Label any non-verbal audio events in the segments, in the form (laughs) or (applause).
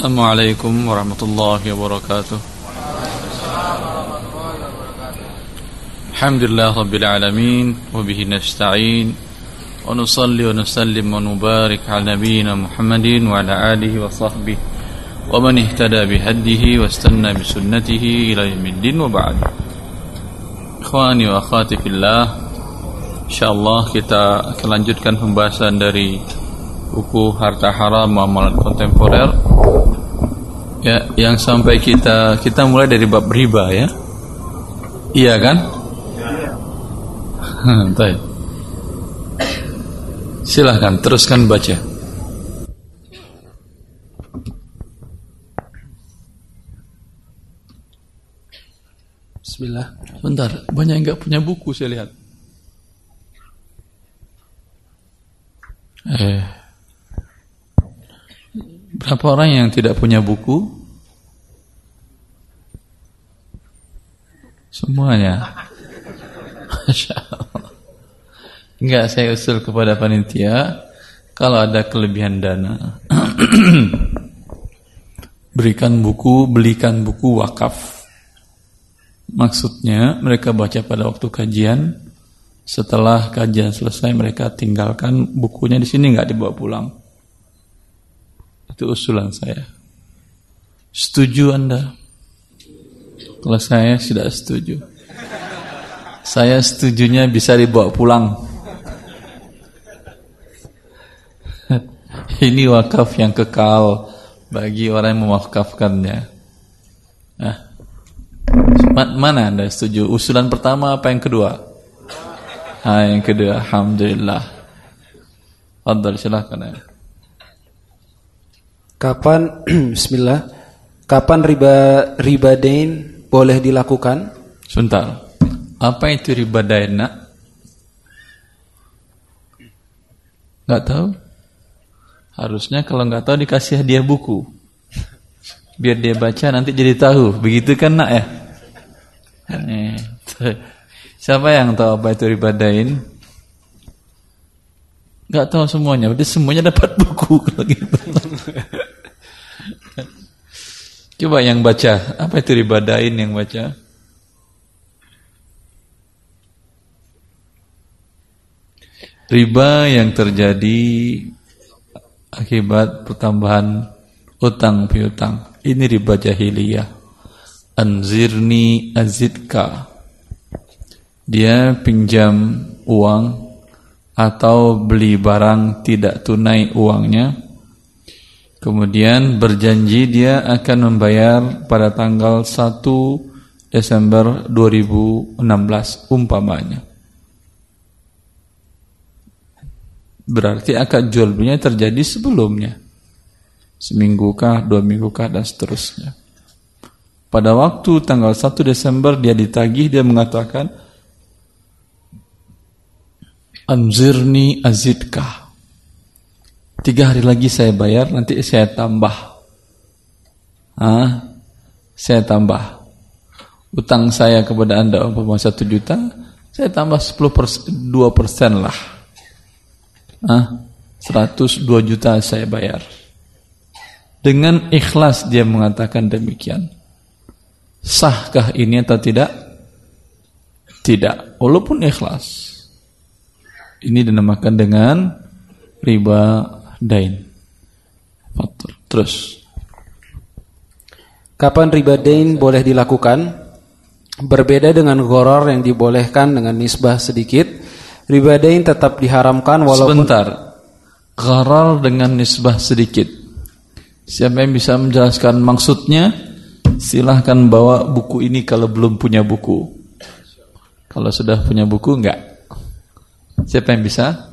السلام عليكم ورحمة الله وبركاته. الحمد لله رب العالمين وبه نستعين ونصلي ونسلم ونبارك على نبينا محمد وعلى آله وصحبه ومن اهتدى بهديه واستنى بسنته إلى يوم الدين وبعد. إخواني وأخواتي في الله InsyaAllah kita akan lanjutkan pembahasan dari buku Harta Haram Muamalat Kontemporer. Ya yang sampai kita kita mulai dari bab riba ya. Iya kan? (laughs) Iya silahkan teruskan baca. Bismillah. Bentar banyak yang nggak punya buku saya lihat. Eh Berapa orang yang tidak punya buku? Semuanya. (laughs) Enggak, saya usul kepada panitia kalau ada kelebihan dana (clears throat) berikan buku, belikan buku wakaf. Maksudnya mereka baca pada waktu kajian, setelah kajian selesai mereka tinggalkan bukunya di sini nggak dibawa pulang. Itu usulan saya. Setuju Anda? Kalau saya tidak setuju. Saya setujunya bisa dibawa pulang. (laughs) Ini wakaf yang kekal bagi orang yang mewakafkannya. Nah, mana Anda setuju? Usulan pertama apa yang kedua? Ah, yang kedua, Alhamdulillah. Fadal, silahkan ya. Kapan (clears throat) bismillah? Kapan riba riba dain boleh dilakukan? Sebentar. Apa itu riba dain, Nak? Enggak tahu? Harusnya kalau enggak tahu dikasih hadiah buku. Biar dia baca nanti jadi tahu. Begitu kan, Nak ya? Siapa yang tahu apa itu riba dain? Enggak tahu semuanya. Berarti semuanya dapat (laughs) buku kalau gitu. Coba yang baca, apa itu ribadain yang baca? Riba yang terjadi akibat pertambahan utang piutang. Ini riba jahiliyah. Anzirni azidka. Dia pinjam uang atau beli barang tidak tunai uangnya Kemudian berjanji dia akan membayar pada tanggal 1 Desember 2016 umpamanya. Berarti akad jual belinya terjadi sebelumnya. Seminggu kah, dua minggu kah, dan seterusnya. Pada waktu tanggal 1 Desember dia ditagih, dia mengatakan, Anzirni azidkah Tiga hari lagi saya bayar, nanti saya tambah. Ah, saya tambah. Utang saya kepada anda umpama satu juta, saya tambah 10 persen, 2 persen lah. Ah, 102 juta saya bayar. Dengan ikhlas dia mengatakan demikian. Sahkah ini atau tidak? Tidak, walaupun ikhlas. Ini dinamakan dengan riba dain. Fatur. Terus. Kapan riba dain boleh dilakukan? Berbeda dengan goror yang dibolehkan dengan nisbah sedikit, riba dain tetap diharamkan walaupun Sebentar. Gharar dengan nisbah sedikit. Siapa yang bisa menjelaskan maksudnya? Silahkan bawa buku ini kalau belum punya buku. Kalau sudah punya buku enggak? Siapa yang bisa?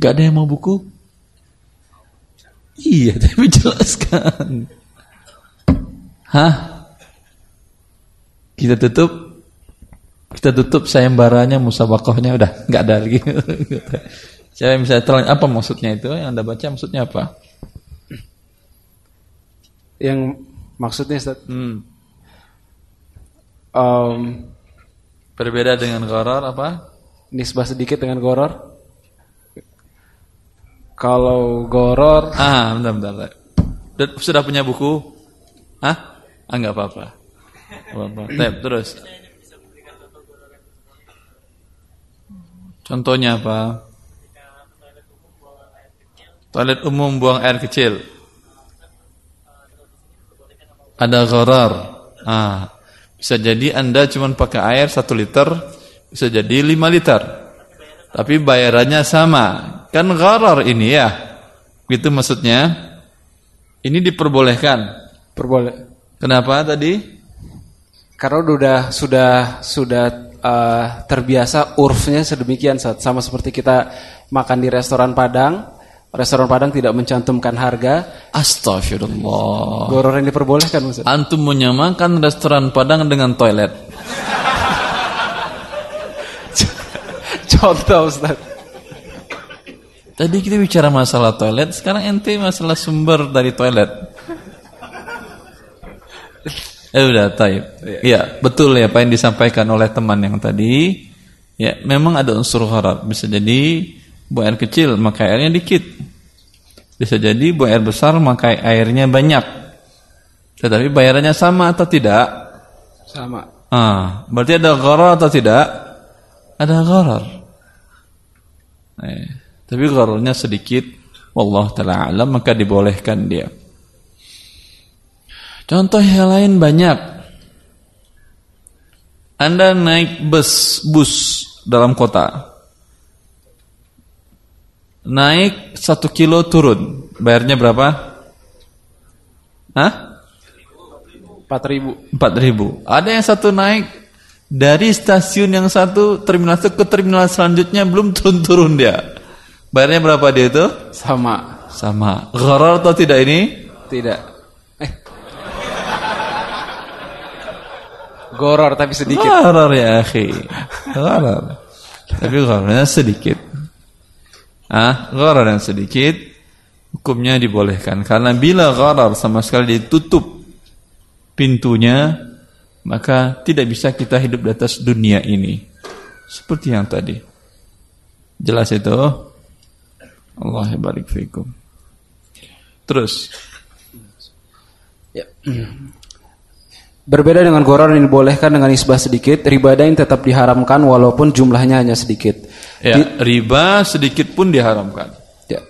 Gak ada yang mau buku? Iya, (laughs) tapi jelaskan. Hah? Kita tutup kita tutup sayembaranya musabakohnya udah nggak ada lagi. (laughs) Saya bisa terang apa maksudnya itu yang anda baca maksudnya apa? Yang maksudnya Ustaz, hmm. um, berbeda dengan goror apa? Nisbah sedikit dengan goror. Kalau goror Ah, bentar, bentar. bentar. Sudah- punya buku? Hah? Ah, enggak apa-apa. Apa-apa. Terus. Contohnya apa? Toilet umum buang air kecil. Ada gharar. Ah, bisa jadi Anda cuma pakai air 1 liter, bisa jadi 5 liter. Tapi bayarannya sama. Kan gharar ini ya. Gitu maksudnya. Ini diperbolehkan. perboleh. Kenapa tadi? Karena udah sudah sudah eh, terbiasa urfnya sedemikian Ustaz. sama seperti kita makan di restoran Padang. Restoran Padang tidak mencantumkan harga. Astagfirullah. Goror yang diperbolehkan Ustaz. Antum menyamakan restoran Padang dengan toilet. (laughs) Contoh Ustaz. Tadi kita bicara masalah toilet, sekarang ente masalah sumber dari toilet. (laughs) Eh udah, taib. Ya, betul ya apa yang disampaikan oleh teman yang tadi. Ya, memang ada unsur gharar. Bisa jadi buang air kecil, maka airnya dikit. Bisa jadi buang air besar, maka airnya banyak. Tetapi bayarannya sama atau tidak? Sama. Ah, berarti ada gharar atau tidak? Ada gharar. Eh, tapi ghararnya sedikit. Wallah taala alam maka dibolehkan dia. Contoh yang lain banyak. Anda naik bus bus dalam kota. Naik satu kilo turun. Bayarnya berapa? Hah? 4000. 4000. Ada yang satu naik dari stasiun yang satu terminal satu ke terminal selanjutnya belum turun-turun dia. Bayarnya berapa dia itu? Sama. Sama. Gharar atau tidak ini? Tidak. Eh. Goror tapi sedikit. Gharar ya akhi. Gharar. Tapi ghararnya sedikit. Ah, gharar yang sedikit hukumnya dibolehkan karena bila gharar sama sekali ditutup pintunya maka tidak bisa kita hidup di atas dunia ini. Seperti yang tadi. Jelas itu? Allah barik fikum. Terus Ya. Berbeda dengan goror yang dibolehkan dengan isbah sedikit, riba dain tetap diharamkan walaupun jumlahnya hanya sedikit. ya, riba sedikit pun diharamkan. Ya.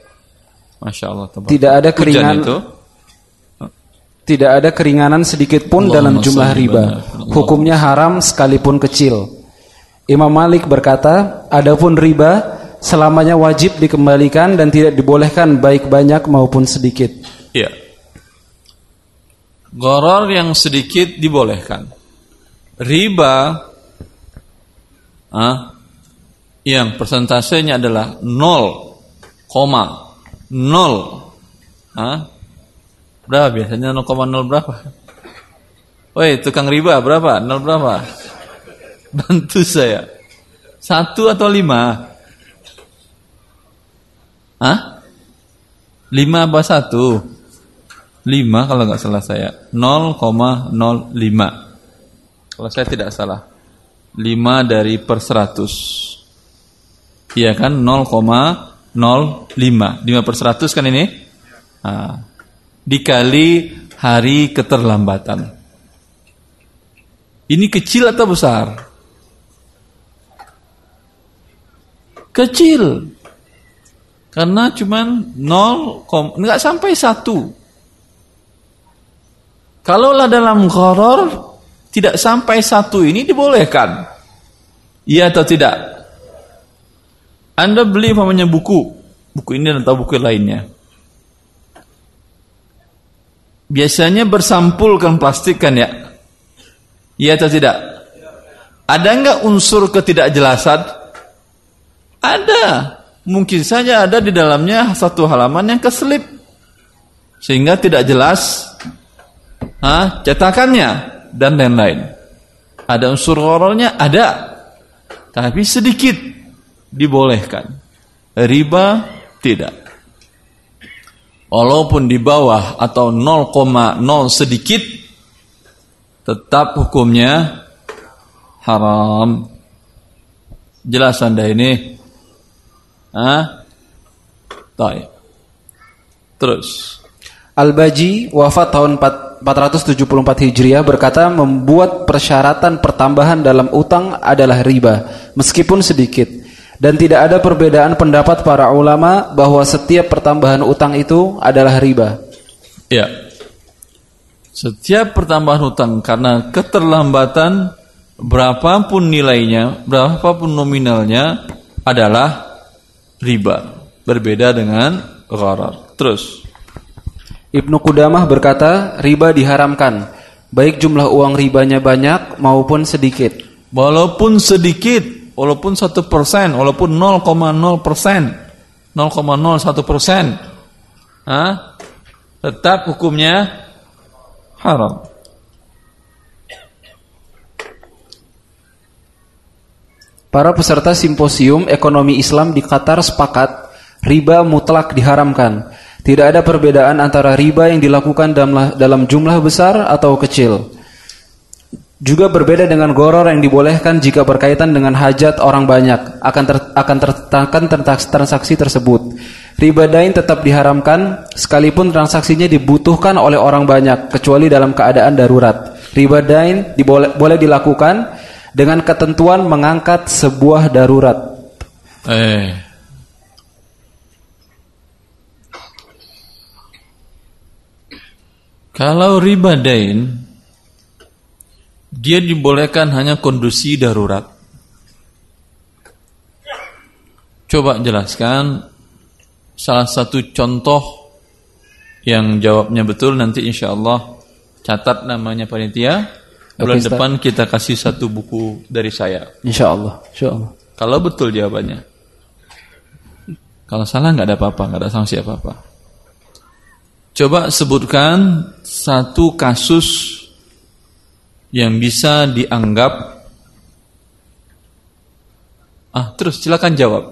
Masya Allah. tabarak. Tidak ada Hujan keringan itu. Tidak ada keringanan sedikit pun Allahumma dalam jumlah riba. barik. Hukumnya haram sekalipun kecil. Imam Malik berkata, adapun riba selamanya wajib dikembalikan dan tidak dibolehkan baik banyak maupun sedikit. Iya. Goror yang sedikit dibolehkan. Riba ah, yang persentasenya adalah 0,0 ah, berapa biasanya 0,0 berapa? Woi, tukang riba berapa? 0 berapa? Bantu saya. Satu atau lima? Hah? Lima apa satu? 5 kalau nggak salah saya. 0,05 kalau saya tidak salah. 5 dari per 100 iya kan? 0,05 5 per 100 kan ini? Nah, dikali hari keterlambatan. Ini kecil atau besar? Kecil karena cuman 0, nggak sampai satu Kalaulah dalam gharar tidak sampai satu ini dibolehkan. Iya atau tidak? Anda beli namanya buku, buku ini atau buku lainnya. Biasanya bersampulkan plastik kan ya? Iya atau tidak? Ada nggak unsur ketidakjelasan? Ada. Mungkin saja ada di dalamnya satu halaman yang keselip. Sehingga tidak jelas ah, cetakannya dan lain-lain. Ada unsur horornya? Ada. Tapi sedikit dibolehkan. Riba tidak. Walaupun di bawah atau 0,0 sedikit tetap hukumnya haram. Jelas Anda ini? Ah? Baik. Terus. Al-Baji wafat tahun 4- 474 Hijriah berkata membuat persyaratan pertambahan dalam utang adalah riba meskipun sedikit dan tidak ada perbedaan pendapat para ulama bahwa setiap pertambahan utang itu adalah riba. Ya. Setiap pertambahan hutang karena keterlambatan berapapun nilainya, berapapun nominalnya adalah riba. Berbeda dengan gharar. Terus. Ibnu Qudamah berkata riba diharamkan baik jumlah uang ribanya banyak maupun sedikit. Walaupun sedikit, walaupun satu persen, walaupun 0,0 persen, 0,01 persen, tetap hukumnya haram. Para peserta simposium ekonomi Islam di Qatar sepakat riba mutlak diharamkan. Tidak ada perbedaan antara riba yang dilakukan dalam, jumlah besar atau kecil. Juga berbeda dengan goror yang dibolehkan jika berkaitan dengan hajat orang banyak akan ter, akan tertekan transaksi tersebut. Riba dain tetap diharamkan sekalipun transaksinya dibutuhkan oleh orang banyak kecuali dalam keadaan darurat. Riba dain dibole, boleh dilakukan dengan ketentuan mengangkat sebuah darurat. Eh. Kalau riba dain dia dibolehkan hanya kondisi darurat. Coba jelaskan salah satu contoh yang jawabnya betul nanti insya Allah catat namanya panitia. Bulan Ustaz. depan kita kasih satu buku dari saya. Insya Allah, insya Allah. Kalau betul jawabannya. Kalau salah nggak ada apa-apa, nggak ada sanksi apa-apa. Coba sebutkan satu kasus yang bisa dianggap Ah, terus silakan jawab.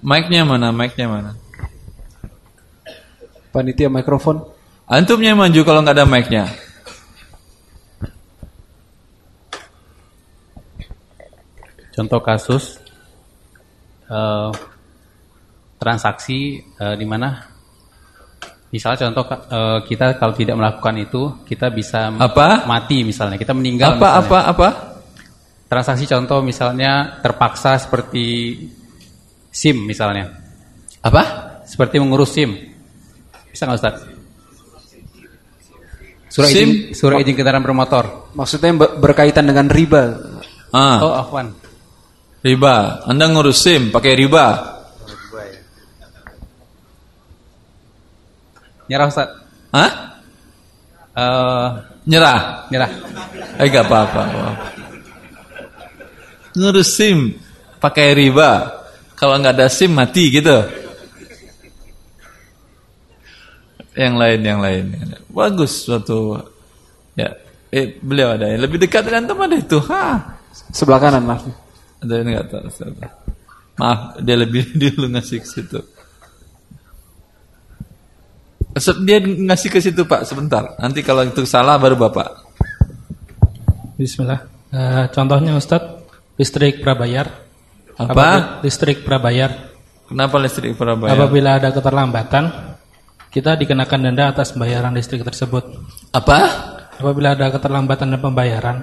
Mic-nya mana? Mic-nya mana? Panitia mikrofon. Antumnya yang maju kalau nggak ada mic-nya. Contoh kasus eh, transaksi eh, di mana misalnya contoh eh, kita kalau tidak melakukan itu kita bisa Apa? mati misalnya kita meninggal Apa misalnya. apa apa? transaksi contoh misalnya terpaksa seperti SIM misalnya Apa? seperti mengurus SIM bisa nggak Ustaz? Surat SIM? izin surat izin kendaraan bermotor. Maksudnya ber- berkaitan dengan riba. Ah. Oh, afwan. Riba. Anda ngurus SIM pakai riba. Nyerah Ustaz. Hah? Eh, Nyerah. nyerah. Eh gak apa-apa. Ngurus SIM pakai riba. Kalau nggak ada SIM mati gitu. Yang lain, yang lain. Bagus suatu. Ya. Eh, beliau ada yang lebih dekat dengan teman itu. Ha. Sebelah kanan, maaf. Ada yang nggak tahu. Ustaz. Maaf, dia lebih (laughs) dulu ngasih ke situ. Dia ngasih ke situ Pak sebentar. Nanti kalau itu salah baru Bapak. Bismillah. Eh, contohnya Ustadz, listrik prabayar. Apa? Apabila- Listrik prabayar. Kenapa listrik Surabaya? Apabila ada keterlambatan, kita dikenakan denda atas pembayaran listrik tersebut. Apa? Apabila ada keterlambatan dalam pembayaran,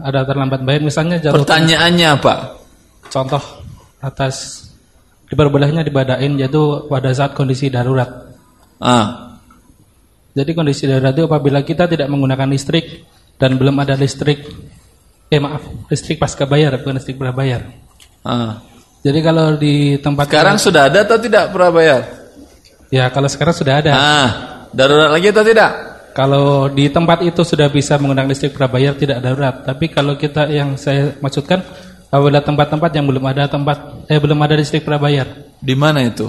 ada terlambat bayar, misalnya jatuh Pertanyaannya apa? contoh atas diperbolehnya dibadain yaitu pada saat kondisi darurat. Ah, Jadi kondisi darurat itu apabila kita tidak menggunakan listrik dan belum ada listrik, eh maaf, listrik pasca bayar bukan listrik prabayar. ah. Jadi kalau di tempat Sekarang sudah ada atau tidak prabayar? Ya kalau sekarang sudah ada. Ah, darurat lagi atau tidak? Kalau di tempat itu sudah bisa menggunakan listrik prabayar tidak darurat. Tapi kalau kita yang saya maksudkan apabila tempat-tempat yang belum ada tempat eh belum ada listrik prabayar. Di mana itu?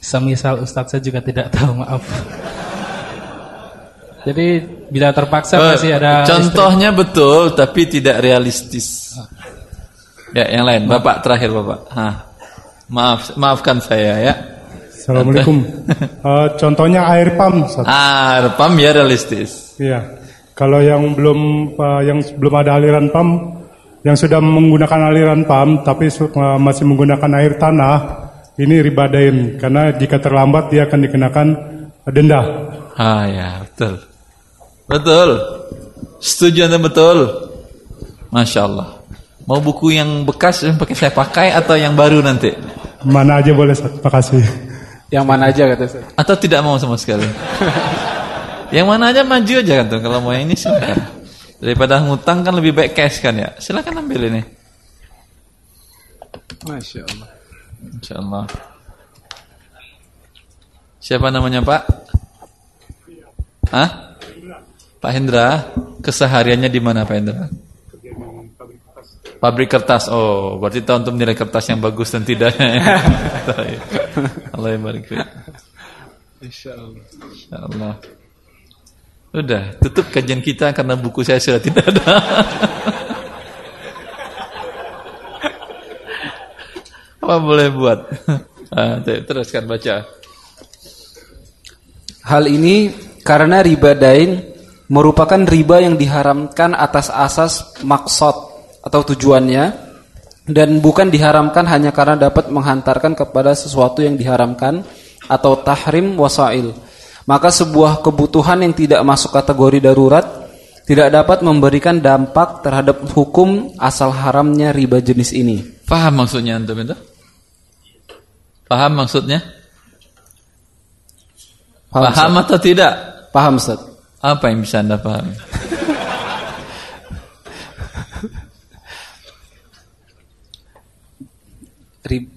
Semisal Ustadz saya juga tidak tahu maaf. (laughs) Jadi bila terpaksa Eh, masih ada Contohnya betul tapi tidak realistis. Ya, yang lain. Bapak terakhir Bapak. Hah. Maaf, maafkan saya ya. Assalamualaikum. Eh, contohnya air. Ustaz. Ah, pam ya realistis. Iya. Kalau yang belum eh, yang belum ada aliran pump yang sudah menggunakan aliran PAM tapi eh, masih menggunakan air tanah ini riba dain karena jika terlambat dia akan dikenakan denda. Ah ya, betul. Betul. Setuju Anda betul. Masya Allah. Mau buku yang bekas yang pakai saya pakai atau yang baru nanti? Mana aja boleh. Makasih. Yang mana aja kata Ustaz. Atau tidak mau sama sekali? (laughs) yang mana aja maju aja kan tuh. Kalau mau yang ini silakan. Daripada ngutang kan lebih baik cash kan ya. Silakan ambil ini. Masya Allah. Insya Allah. Siapa namanya Pak? Hah? Pak Hendra. Kesehariannya di mana Pak Hendra? Pabrik kertas. Oh, berarti tahu untuk menilai kertas yang bagus dan tidak. (laughs) Allah yang barik. Insya Allah. Insya Allah. Udah, tutup kajian kita karena buku saya sudah tidak ada. (laughs) Apa boleh buat? Ah, teruskan baca. Hal ini karena riba dain merupakan riba yang diharamkan atas asas maksud atau tujuannya dan bukan diharamkan hanya karena dapat menghantarkan kepada sesuatu yang diharamkan atau tahrim wasail. Maka sebuah kebutuhan yang tidak masuk kategori darurat tidak dapat memberikan dampak terhadap hukum asal haramnya riba jenis ini. Paham maksudnya antum itu? Paham maksudnya? Paham, Paham atau tidak? Paham Ustaz? Apa yang bisa anda pahami? (laughs) Rib-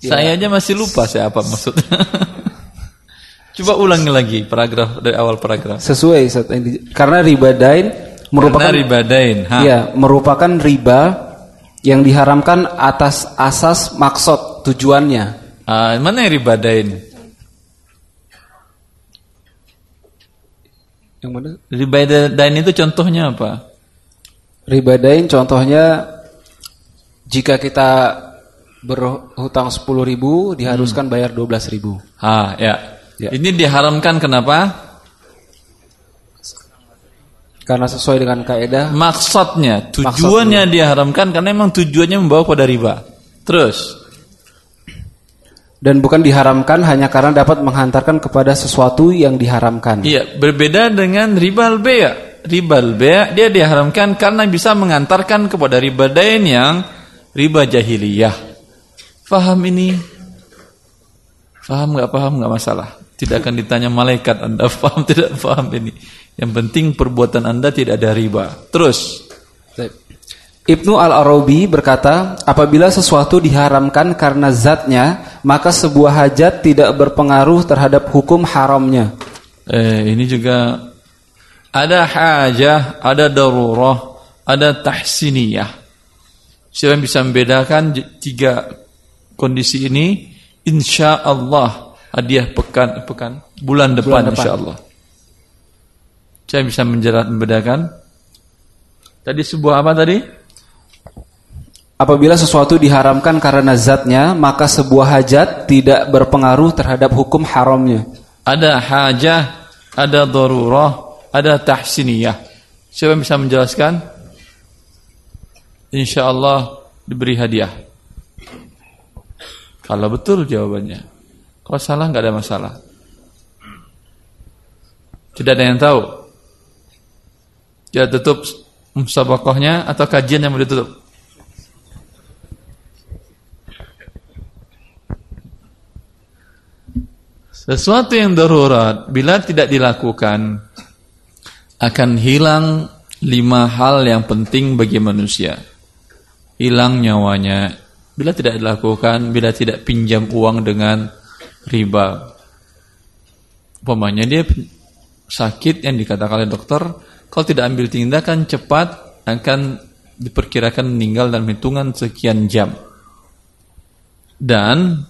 Saya aja masih lupa saya apa maksudnya. (laughs) Coba ulangi lagi paragraf dari awal paragraf. Sesuai karena riba dain merupakan Karena ribadain. Ha. Iya, merupakan riba yang diharamkan atas asas maksud tujuannya. Ah, mana yang ribadain? Yang mana? Ribadain itu contohnya apa? Riba dain contohnya jika kita berhutang 10.000 ribu diharuskan bayar 12.000 ribu. Ah, ya. Ya. Ini diharamkan kenapa? Karena sesuai dengan kaidah Maksudnya, tujuannya diharamkan karena memang tujuannya membawa pada riba. Terus, dan bukan diharamkan hanya karena dapat menghantarkan kepada sesuatu yang diharamkan. iya berbeda dengan riba al-bay'. Riba al-bay' dia diharamkan karena bisa mengantarkan kepada riba dain yang riba jahiliyah. Faham ini? Faham nggak paham nggak masalah. Tidak akan ditanya malaikat Anda (laughs) paham tidak paham ini. Yang penting perbuatan Anda tidak ada riba. Terus. Ibnu Al-Arabi berkata, apabila sesuatu diharamkan karena zatnya, maka sebuah hajat tidak berpengaruh terhadap hukum haramnya. Eh, ini juga ada hajah, ada darurah, ada tahsiniyah. Siapa yang bisa membedakan tiga kondisi ini? Insya Allah hadiah pekan pekan bulan depan, Bulan depan. insya Allah. Saya bisa menjerat membedakan. Tadi sebuah apa tadi? Apabila sesuatu diharamkan karena zatnya, maka sebuah hajat tidak berpengaruh terhadap hukum haramnya. Ada hajah, ada darurah, ada tahsiniyah. Siapa yang bisa menjelaskan? Insya Allah diberi hadiah. Kalau betul jawabannya. Kalau salah nggak ada masalah. Tidak ada yang tahu. Ya tutup musabakohnya atau kajian yang mau ditutup. Sesuatu yang darurat bila tidak dilakukan akan hilang lima hal yang penting bagi manusia. Hilang nyawanya bila tidak dilakukan, bila tidak pinjam uang dengan riba. Umpamanya dia sakit yang dikatakan oleh dokter, kalau tidak ambil tindakan cepat akan diperkirakan meninggal dalam hitungan sekian jam. Dan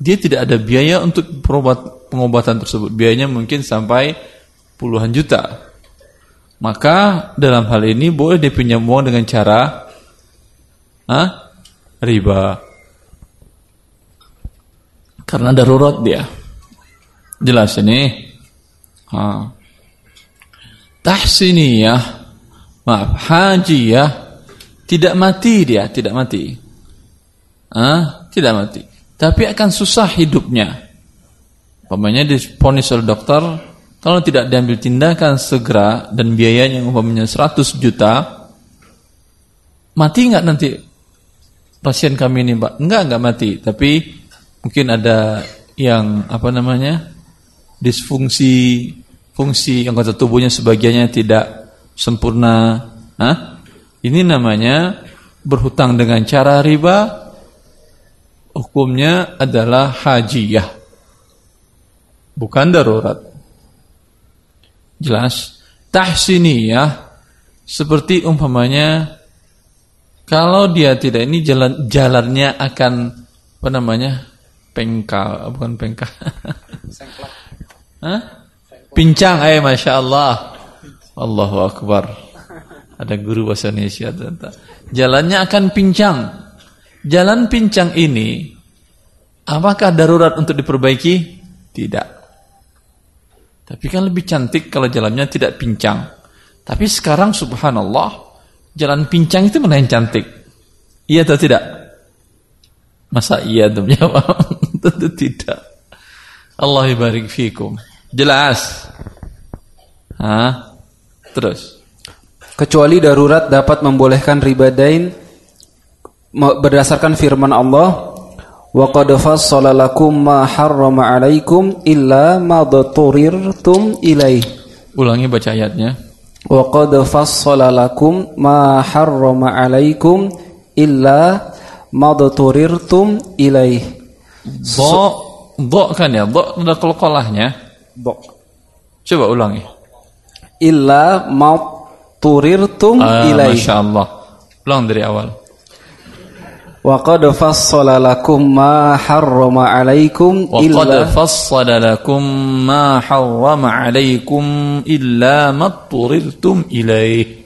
dia tidak ada biaya untuk perobat, pengobatan tersebut. Biayanya mungkin sampai puluhan juta. Maka dalam hal ini boleh dipinjam uang dengan cara ah, riba. Karena darurat dia. Jelas ini. Ha. Tahsiniyah, maaf, hajiyah Tidak mati dia, tidak mati. Ah, tidak mati. Tapi akan susah hidupnya. Umpamanya diponis oleh dokter, kalau tidak diambil tindakan segera dan biayanya umpamanya 100 juta, mati nggak nanti pasien kami ini, Pak? Enggak, enggak mati. Tapi mungkin ada yang apa namanya? disfungsi fungsi anggota tubuhnya sebagiannya tidak sempurna. Hah? Ini namanya berhutang dengan cara riba. Hukumnya adalah hajiyah. Bukan darurat. Jelas? Tahsiniyah seperti umpamanya kalau dia tidak ini jalan jalannya akan apa namanya? pengkal, bukan pengkal. Hah? Pincang, eh masya Allah. Allahu Akbar. Ada guru bahasa Indonesia. Jalannya akan pincang. Jalan pincang ini, apakah darurat untuk diperbaiki? Tidak. Tapi kan lebih cantik kalau jalannya tidak pincang. Tapi sekarang subhanallah, jalan pincang itu mana yang cantik? Iya atau tidak? Masa iya demi (laughs) Tentu tidak. Allah barik fikum. Jelas. Hah? Terus. Kecuali darurat dapat membolehkan riba dain berdasarkan firman Allah wa qad ma harrama 'alaikum illa ma dhaturirtum ilaih. Ulangi baca ayatnya. Wa qad fassala lakum ma harrama 'alaikum illa ma dhaturirtum ilaih. Do, do kan ya? Do ada kolkolahnya. Bo. Coba ulangi. Illa mauturirtum ah, ilai. Masya Allah. Ulang dari awal. Wa qad fassala lakum ma harrama alaikum Wa qad fassala lakum ma harrama alaikum illa ma turirtum ilaih.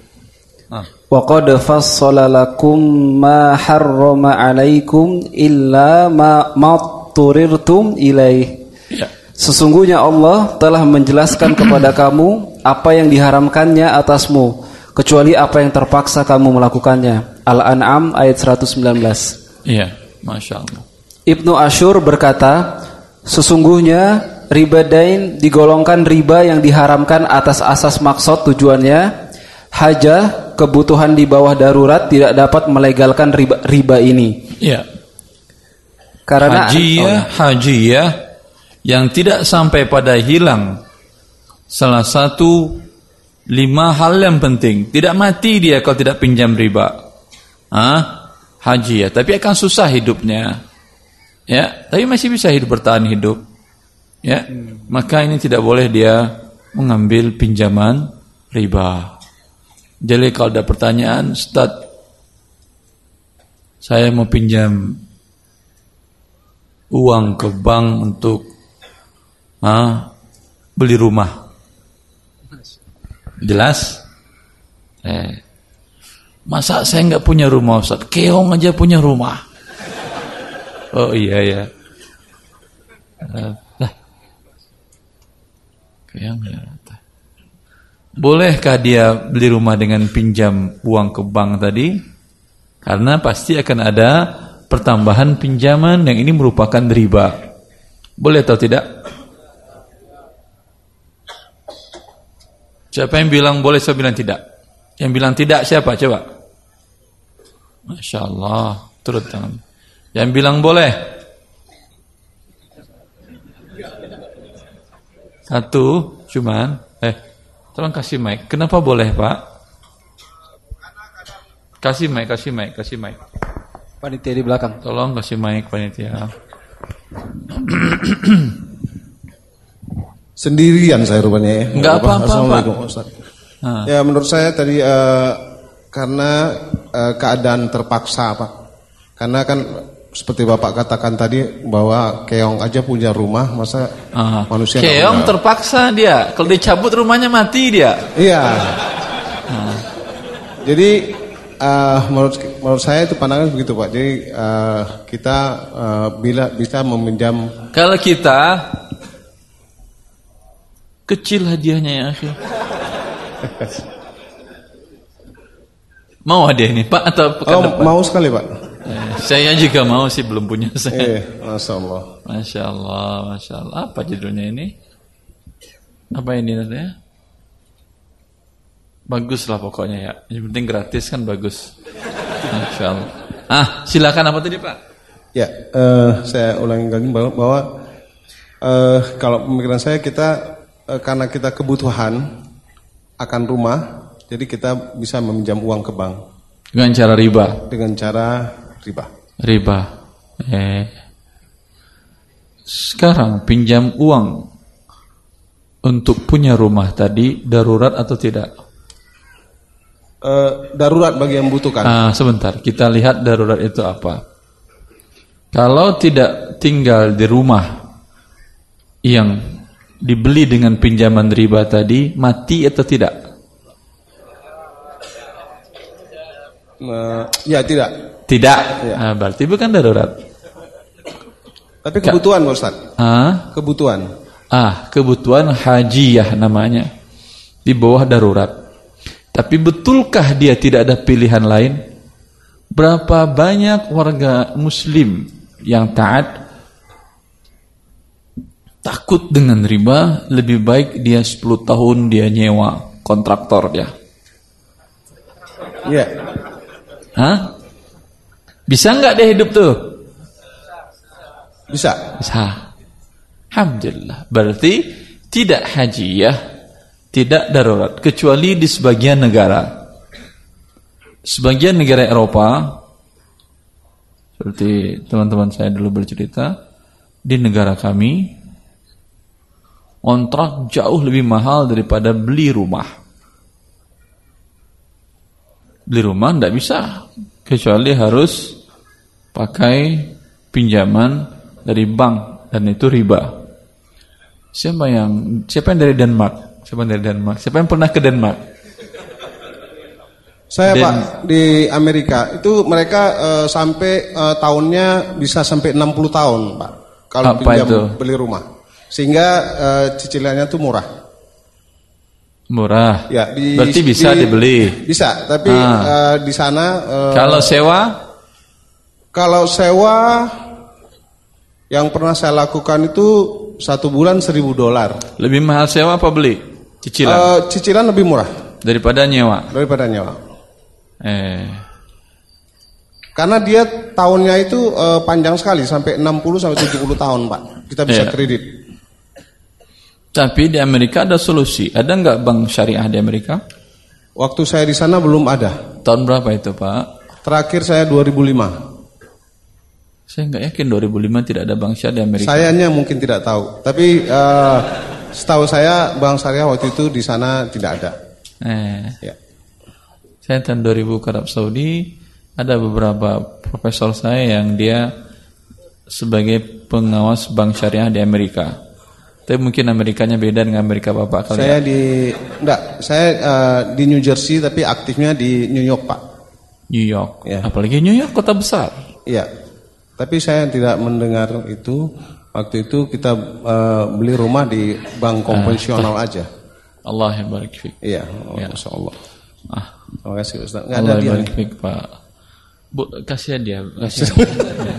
Wa qad fassala lakum ma harrama alaikum illa ma turirtum ilaih. Ya. Sesungguhnya Allah telah menjelaskan (clears throat) kepada kamu apa yang diharamkannya atasmu kecuali apa yang terpaksa kamu melakukannya. Al-An'am ayat 119. Iya, Masya Allah. Ibnu Ashur berkata, sesungguhnya riba dain digolongkan riba yang diharamkan atas asas maksud tujuannya haja kebutuhan di bawah darurat tidak dapat melegalkan riba, riba ini. Iya. Karena hajiyah, oh. hajiyah yang tidak sampai pada hilang salah satu lima hal yang penting tidak mati dia kalau tidak pinjam riba ah haji ya tapi akan susah hidupnya ya tapi masih bisa hidup bertahan hidup ya hmm. maka ini tidak boleh dia mengambil pinjaman riba jadi kalau ada pertanyaan Ustaz saya mau pinjam uang ke bank untuk ah, beli rumah. Jelas? Eh, masa saya nggak punya rumah Ustaz? Keong aja punya rumah. Oh iya ya. Keong ya. Bolehkah dia beli rumah dengan pinjam uang ke bank tadi? Karena pasti akan ada pertambahan pinjaman yang ini merupakan riba. Boleh atau tidak? Siapa yang bilang boleh, siapa bilang tidak? Yang bilang tidak siapa? Coba. Masya Allah. Turut tangan. Yang bilang boleh? Satu, cuman. Eh, tolong kasih mic. Kenapa boleh, Pak? Kasih mic, kasih mic, kasih mic. Panitia di belakang. Tolong kasih mic, panitia. Sendirian saya rupanya ya. Enggak apa-apa. Assalamualaikum Ustaz. Ya menurut saya tadi uh, karena uh, keadaan terpaksa Pak. Karena kan seperti Bapak katakan tadi bahwa keong aja punya rumah, masa uh, manusia Keong terpaksa dia. Kalau dicabut rumahnya mati dia. Iya. Uh. Jadi uh, menurut menurut saya itu pandangan begitu Pak. Jadi uh, kita uh, bila bisa meminjam Kalau kita Kecil hadiahnya ya akhir. (laughs) Mau hadiah ini Pak atau pekan Oh, depan? mau sekali Pak. Eh, saya juga mau sih belum punya saya. Eh, masya Allah. Masya Allah, Masya Allah. Apa judulnya ini? Apa ini nantinya? Bagus lah pokoknya ya. Yang penting gratis kan bagus. Masya Allah. Ah, silakan apa tadi Pak? Ya, eh, saya ulangi lagi bahwa, eh, kalau pemikiran saya kita eh, karena kita kebutuhan akan rumah, jadi kita bisa meminjam uang ke bank Dengan cara riba. dengan cara riba. Riba. Eh. Sekarang pinjam uang untuk punya rumah tadi darurat atau tidak? Eh, darurat bagi yang membutuhkan. Ah, sebentar, kita lihat darurat itu apa. Kalau tidak tinggal di rumah yang dibeli dengan pinjaman riba tadi, mati atau tidak? Ya tidak. Tidak. Ah, berarti bukan darurat. Tapi kebutuhan Pak Ustaz. Ah, Kebutuhan. ah, kebutuhan hajiyah namanya. Di bawah darurat. Tapi betulkah dia tidak ada pilihan lain? Berapa banyak warga muslim yang taat takut dengan riba, lebih baik dia 10 tahun dia nyewa kontraktor dia. Ya. Hah? Bisa nggak dia hidup tuh? Bisa. Bisa. Alhamdulillah. Berarti tidak hajiyah, tidak darurat. Kecuali di sebagian negara. Sebagian negara Eropa, seperti teman-teman saya dulu bercerita, di negara kami, kontrak jauh lebih mahal daripada beli rumah. Beli rumah tidak bisa, kecuali harus pakai pinjaman dari bank dan itu riba. Siapa yang siapa yang dari Denmark? Siapa yang dari Denmark? Siapa yang pernah ke Denmark? Saya Dan- Pak di Amerika itu mereka eh, sampai eh, tahunnya bisa sampai 60 tahun Pak. Kalau Apa pinjam itu? beli rumah. Sehingga eh, cicilannya tuh murah. Murah. Ya, di, Berarti bisa di- dibeli. Bisa, tapi Ah. eh, di sana eh, Kalau sewa kalau sewa yang pernah saya lakukan itu satu bulan 1000 dolar. lebih mahal sewa apa beli? Cicilan Eh, cicilan lebih murah daripada nyewa. daripada nyewa. Eh, Karena dia tahunnya itu eh, panjang sekali sampai 60 sampai 70 tahun, Pak. Kita bisa Iya. kredit. Tapi di Amerika ada solusi. Ada nggak bank syariah di Amerika? Waktu saya di sana belum ada. Tahun berapa itu Pak? Terakhir saya 2005. Saya nggak yakin 2005 tidak ada bank syariah di Amerika. Sayanya mungkin tidak tahu. Tapi eh, setahu saya bank syariah waktu itu di sana tidak ada. Eh, Ya. saya tahun 2000 ke Arab Saudi ada beberapa profesor saya yang dia sebagai pengawas bank syariah di Amerika. Tapi mungkin Amerikanya beda dengan Amerika Bapak kali Saya ya. di enggak, saya eh, di New Jersey tapi aktifnya di New York, Pak. New York. Ya. Apalagi New York kota besar. Iya. Tapi saya tidak mendengar itu. Waktu itu kita eh, beli rumah di bank konvensional aja. Allah yang barik fiik. Iya, Masya Allah. Ah, Terima kasih Ustaz. Nggak ada dia. fiik, Pak. Bu, kasih dia, kasih hadiah.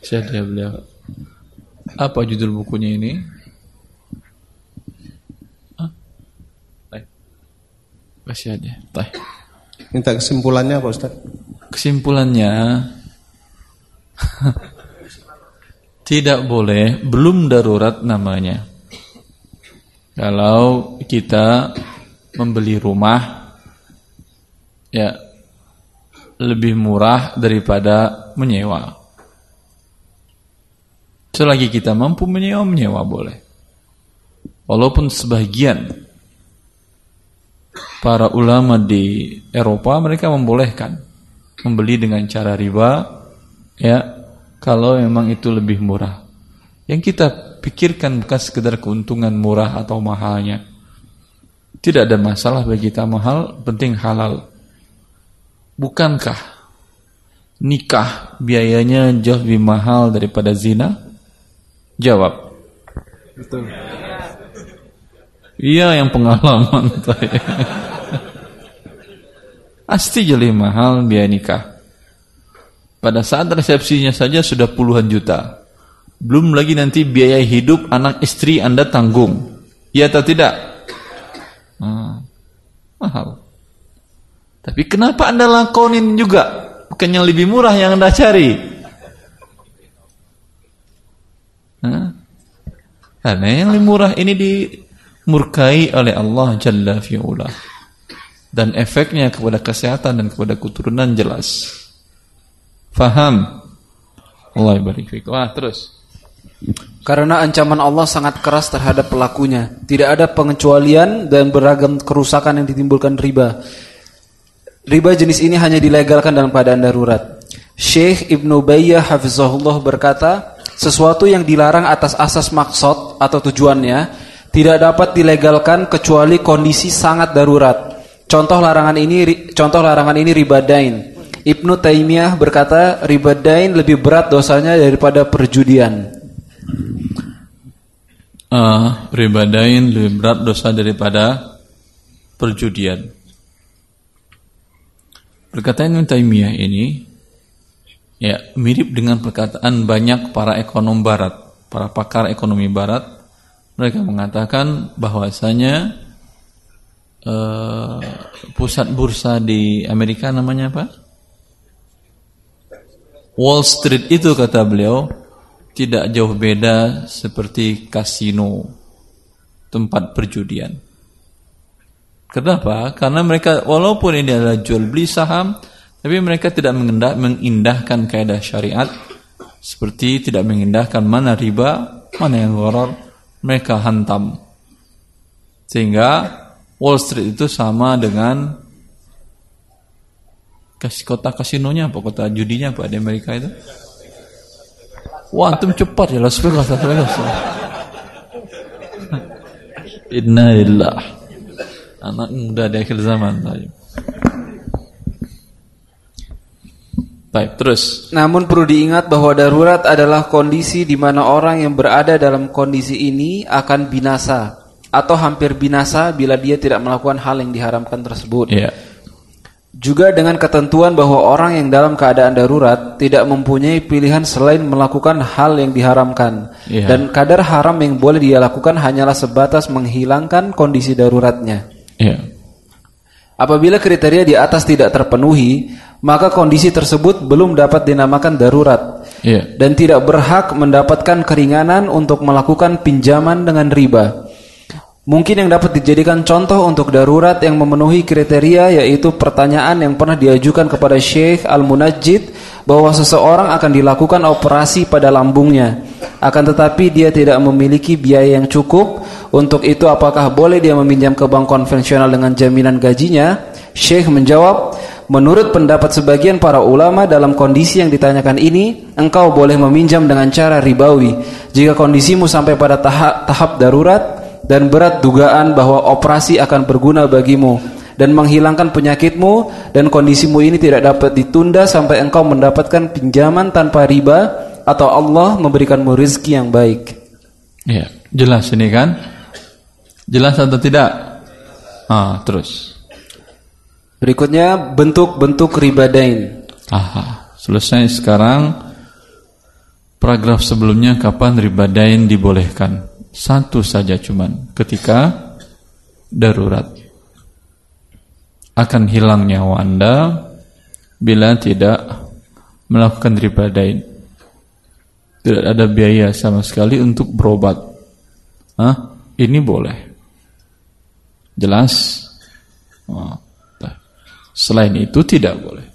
Kasih hadiah beliau. Apa judul bukunya ini? Hah? Kasih hadiah. Baik. Minta kesimpulannya Pak Ustaz. Kesimpulannya (laughs) tidak boleh, belum darurat namanya. Kalau kita membeli rumah ya lebih murah daripada menyewa. Selagi kita mampu menyewa, menyewa boleh. Walaupun sebagian para ulama di Eropa mereka membolehkan membeli dengan cara riba ya kalau memang itu lebih murah. Yang kita pikirkan bukan sekedar keuntungan murah atau mahalnya. Tidak ada masalah bagi kita mahal, penting halal. Bukankah nikah biayanya jauh lebih mahal daripada zina? Jawab. Betul. Iya yang pengalaman. (laughs) Pasti jadi mahal biaya nikah. Pada saat resepsinya saja sudah puluhan juta. Belum lagi nanti biaya hidup anak istri Anda tanggung. Iya atau tidak? Hmm, mahal. Tapi kenapa Anda lakonin juga? Bukan yang lebih murah yang Anda cari. Karena yang lebih murah ini dimurkai oleh Allah Jalla fi'ula. Dan efeknya kepada kesehatan dan kepada keturunan jelas. Faham? Allah barik Wah, terus. Karena ancaman Allah sangat keras terhadap pelakunya. Tidak ada pengecualian dan beragam kerusakan yang ditimbulkan riba. Riba jenis ini hanya dilegalkan dalam keadaan darurat. Syekh Ibnu Bayyah hafizahullah berkata, sesuatu yang dilarang atas asas maksud atau tujuannya tidak dapat dilegalkan kecuali kondisi sangat darurat. Contoh larangan ini contoh larangan ini riba dain. Ibnu Taimiyah berkata riba dain lebih berat dosanya daripada perjudian. Uh, riba dain lebih berat dosa daripada perjudian. Perkataan Ibnu Taimiyah ini ya mirip dengan perkataan banyak para ekonom barat, para pakar ekonomi barat. Mereka mengatakan bahwasanya uh, pusat bursa di Amerika namanya apa? Wall Street itu kata beliau tidak jauh beda seperti kasino tempat perjudian. Kenapa? Karena mereka walaupun ini adalah jual beli saham, tapi mereka tidak mengindahkan kaidah syariat seperti tidak mengindahkan mana riba, mana yang gharar, mereka hantam. Sehingga Wall Street itu sama dengan kota kasinonya apa kota judinya apa di Amerika itu? Wah, antum cepat ya Las Vegas, Las Vegas. (laughs) Innalillah. Anak muda di akhir zaman. Baik, terus. Namun perlu diingat bahwa darurat adalah kondisi di mana orang yang berada dalam kondisi ini akan binasa atau hampir binasa bila dia tidak melakukan hal yang diharamkan tersebut. Yeah. Juga dengan ketentuan bahwa orang yang dalam keadaan darurat tidak mempunyai pilihan selain melakukan hal yang diharamkan. Yeah. Dan kadar haram yang boleh dia lakukan hanyalah sebatas menghilangkan kondisi daruratnya. Yeah. Apabila kriteria di atas tidak terpenuhi, maka kondisi tersebut belum dapat dinamakan darurat. Yeah. Dan tidak berhak mendapatkan keringanan untuk melakukan pinjaman dengan riba. Mungkin yang dapat dijadikan contoh untuk darurat yang memenuhi kriteria yaitu pertanyaan yang pernah diajukan kepada Syekh Al-Munajjid bahwa seseorang akan dilakukan operasi pada lambungnya. Akan tetapi dia tidak memiliki biaya yang cukup. Untuk itu apakah boleh dia meminjam ke bank konvensional dengan jaminan gajinya? Syekh menjawab, Menurut pendapat sebagian para ulama dalam kondisi yang ditanyakan ini, engkau boleh meminjam dengan cara ribawi. Jika kondisimu sampai pada tahap, tahap darurat, dan berat dugaan bahwa operasi akan berguna bagimu dan menghilangkan penyakitmu dan kondisimu ini tidak dapat ditunda sampai engkau mendapatkan pinjaman tanpa riba atau Allah memberikanmu rezeki yang baik. Ya, jelas ini kan? Jelas atau tidak? Ah, terus. Berikutnya bentuk-bentuk riba dain. Aha, selesai sekarang paragraf sebelumnya kapan riba dain dibolehkan? Satu saja cuman ketika darurat akan hilang nyawa Anda bila tidak melakukan riba dain. Tidak ada biaya sama sekali untuk berobat. Hah? Ini boleh. Jelas? Oh, Selain itu tidak boleh.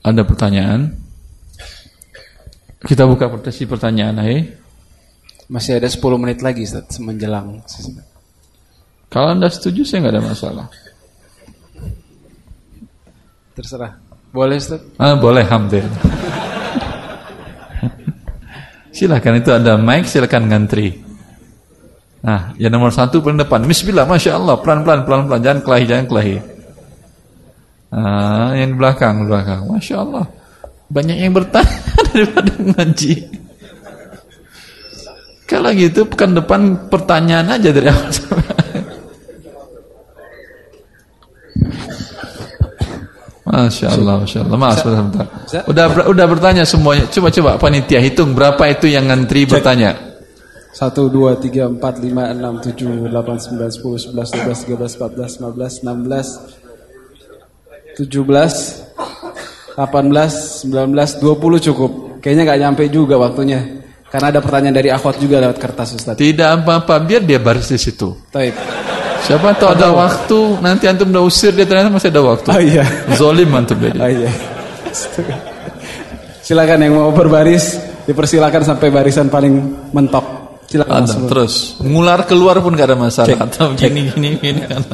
Ada pertanyaan? Kita buka sesi pertanyaan, hai. Masih ada 10 menit lagi Ustaz menjelang. Kalau Anda setuju saya nggak ada masalah. Terserah. Boleh Ustaz? Ah, boleh hampir. (laughs) silakan itu ada mic, silakan ngantri. Nah, yang nomor satu paling depan. Bismillah, masya Allah, pelan pelan pelan pelan, jangan kelahi, jangan kelahi. Nah, yang di belakang, belakang, masya Allah, banyak yang bertanya (laughs) daripada ngaji. Kalau gitu pekan depan pertanyaan aja dari awal Masya Allah, Masya Allah. Maaf, sebentar. Udah udah bertanya semuanya. Coba coba panitia hitung berapa itu yang ngantri bertanya. 1, 2, 3, 4, 5, 6, 7, 8, 9, 10, 11, 12, 13, 14, 15, 16, 17, 18, 19, 20 cukup. Kayaknya nggak nyampe juga waktunya. Karena ada pertanyaan dari akhwat juga lewat kertas Ustaz. Tidak apa-apa, biar dia baris di situ. Taib. Siapa tahu ada waktu, nanti antum udah usir dia ternyata masih ada waktu. Oh iya. Zolim antum jadi. Oh iya. Silakan yang mau berbaris, dipersilakan sampai barisan paling mentok. Silakan terus ngular keluar pun gak ada masalah. Atau gini gini gini kan.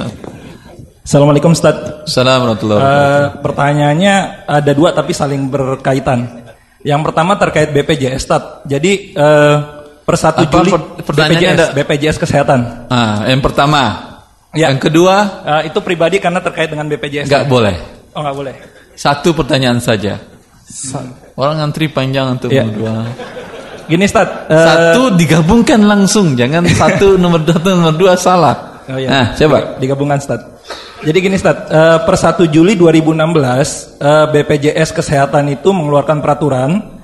Assalamualaikum Ustaz. Assalamualaikum warahmatullahi wabarakatuh. Eh, pertanyaannya ada dua tapi saling berkaitan. Yang pertama terkait BPJS Ustaz. Jadi eh, per 1 Apa Juli per- BPJS, ada? BPJS Kesehatan. Ah, yang pertama. Ya. Yang kedua, Eh, itu pribadi karena terkait dengan BPJS. nggak boleh. Oh nggak boleh. Satu pertanyaan saja. Orang ngantri panjang untuk Ya. berdua. Gini Ustaz. eh, Satu digabungkan langsung, jangan (laughs) satu nomor satu nomor dua salah. Oh, iya. Nah, coba. Digabungkan Ustaz. Jadi gini Ustaz, eh, per 1 Juli 2016 eh, BPJS Kesehatan itu mengeluarkan peraturan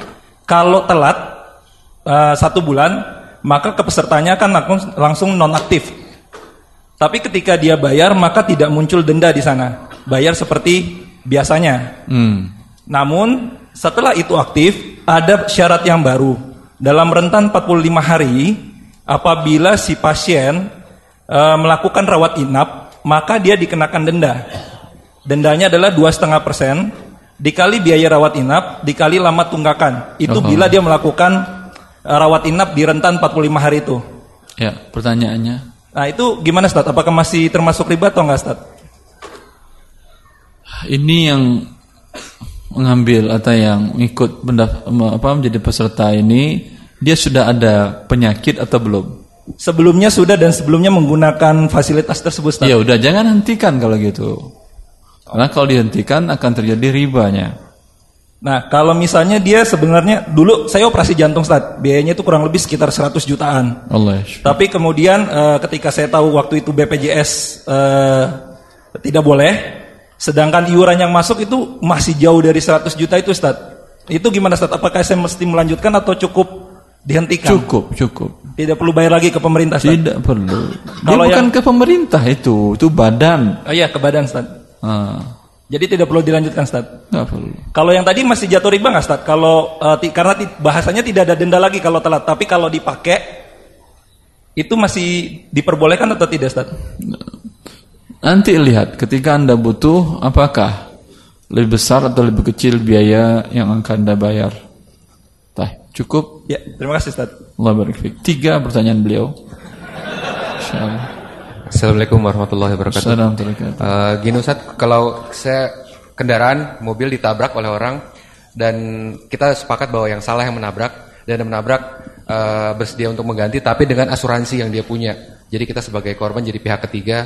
kalau telat eh, satu bulan maka kepesertanya akan langsung, langsung nonaktif. Tapi ketika dia bayar maka tidak muncul denda di sana, bayar seperti biasanya. Hmm. Namun setelah itu aktif ada syarat yang baru. Dalam rentan 45 hari apabila si pasien eh, melakukan rawat inap maka dia dikenakan denda. Dendanya adalah dua setengah persen dikali biaya rawat inap dikali lama tunggakan. Itu Oh. bila dia melakukan eh, rawat inap di rentan 45 hari itu. Ya, pertanyaannya. Nah itu gimana Ustaz? Apakah masih termasuk riba atau enggak Ustaz? Ini yang mengambil atau yang ikut apa menjadi peserta ini dia sudah ada penyakit atau belum? Sebelumnya sudah dan sebelumnya menggunakan fasilitas tersebut. Ya udah jangan hentikan kalau gitu. Karena kalau dihentikan akan terjadi ribanya. Nah, kalau misalnya dia sebenarnya dulu saya operasi jantung Ustaz, biayanya itu kurang lebih sekitar 100 jutaan. Allah ya. Tapi kemudian eh, ketika saya tahu waktu itu BPJS eh, tidak boleh, sedangkan iuran yang masuk itu masih jauh dari 100 juta itu Ustaz. Itu gimana Ustaz? Apakah saya mesti melanjutkan atau cukup dihentikan? Cukup, cukup. Tidak perlu bayar lagi ke pemerintah Ustaz. Tidak perlu. Dia Kalau bukan yang- ke pemerintah itu, itu badan. Oh iya, ke badan Ustaz. Ah, Jadi tidak perlu dilanjutkan Ustaz. nggak perlu. Kalau yang tadi masih jatuh riba nggak Ustaz? Kalau ti- karena ti- bahasanya tidak ada denda lagi kalau telat, tapi kalau dipakai itu masih diperbolehkan atau tidak Ustaz? Nanti lihat ketika anda butuh apakah lebih besar atau lebih kecil biaya yang akan anda bayar. Tah, cukup. Ya, terima kasih Ustaz. Allah barik. Tiga pertanyaan beliau. Insyaallah. Assalamualaikum warahmatullahi wabarakatuh. Assalamualaikum warahmatullahi Eh, gini Ustaz, kalau saya kendaraan mobil ditabrak oleh orang dan kita sepakat bahwa yang salah yang menabrak dan yang menabrak eh, bersedia untuk mengganti tapi dengan asuransi yang dia punya. Jadi kita sebagai korban jadi pihak ketiga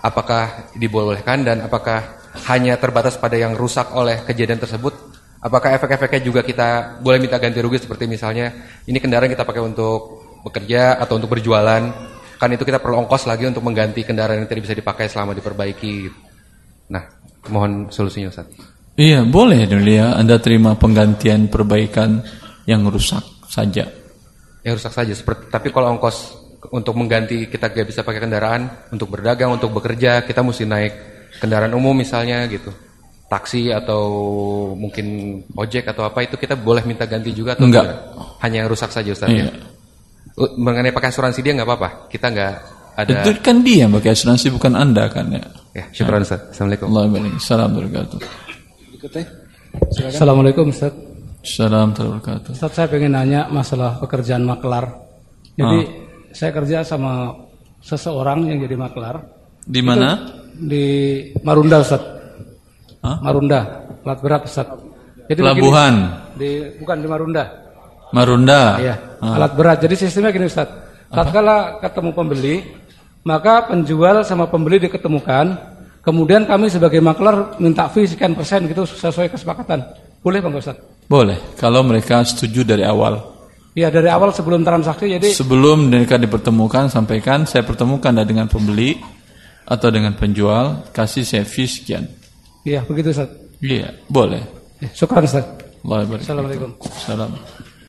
apakah dibolehkan dan apakah hanya terbatas pada yang rusak oleh kejadian tersebut? Apakah efek-efeknya juga kita boleh minta ganti rugi seperti misalnya ini kendaraan kita pakai untuk bekerja atau untuk berjualan kan itu kita perlu ongkos lagi untuk mengganti kendaraan yang tidak bisa dipakai selama diperbaiki. Nah, mohon solusinya Ustaz. Iya, boleh dulu ya. Anda terima penggantian perbaikan yang rusak saja. Yang rusak saja seperti tapi kalau ongkos untuk mengganti kita gak bisa pakai kendaraan untuk berdagang, untuk bekerja, kita mesti naik kendaraan umum misalnya gitu. Taksi atau mungkin ojek atau apa itu kita boleh minta ganti juga atau Enggak. tidak? Hanya yang rusak saja Ustaz Iya. ya. Mengenai pakai asuransi dia nggak apa-apa. Kita nggak ada Itu kan dia yang pakai asuransi bukan Anda kan ya. Ya, syukuran Ustaz. Assalamualaikum. Allah barik. Salam wabarakatuh. Berikutnya. Assalamualaikum Ustaz. Salam wabarakatuh. Ustaz saya pengen nanya masalah pekerjaan maklar. Jadi saya kerja sama seseorang yang jadi maklar Di mana? di Marunda Ustaz. Hah? Marunda, plat berat Ustaz. Jadi Pelabuhan. begini, di bukan di Marunda. Marunda. Iya, Ah. alat berat. Jadi sistemnya gini Ustaz. Tatkala ketemu pembeli, maka penjual sama pembeli diketemukan. Kemudian kami sebagai maklar minta fee sekian persen gitu sesuai kesepakatan. Boleh Bang Ustaz? Boleh, kalau mereka setuju dari awal. Iya dari awal sebelum transaksi jadi Sebelum mereka dipertemukan, sampaikan saya pertemukan Anda dengan pembeli atau dengan penjual, kasih saya fee sekian. iya begitu Ustaz. Iya, boleh. Eh, Syukran Ustaz. Assalamualaikum. Salam.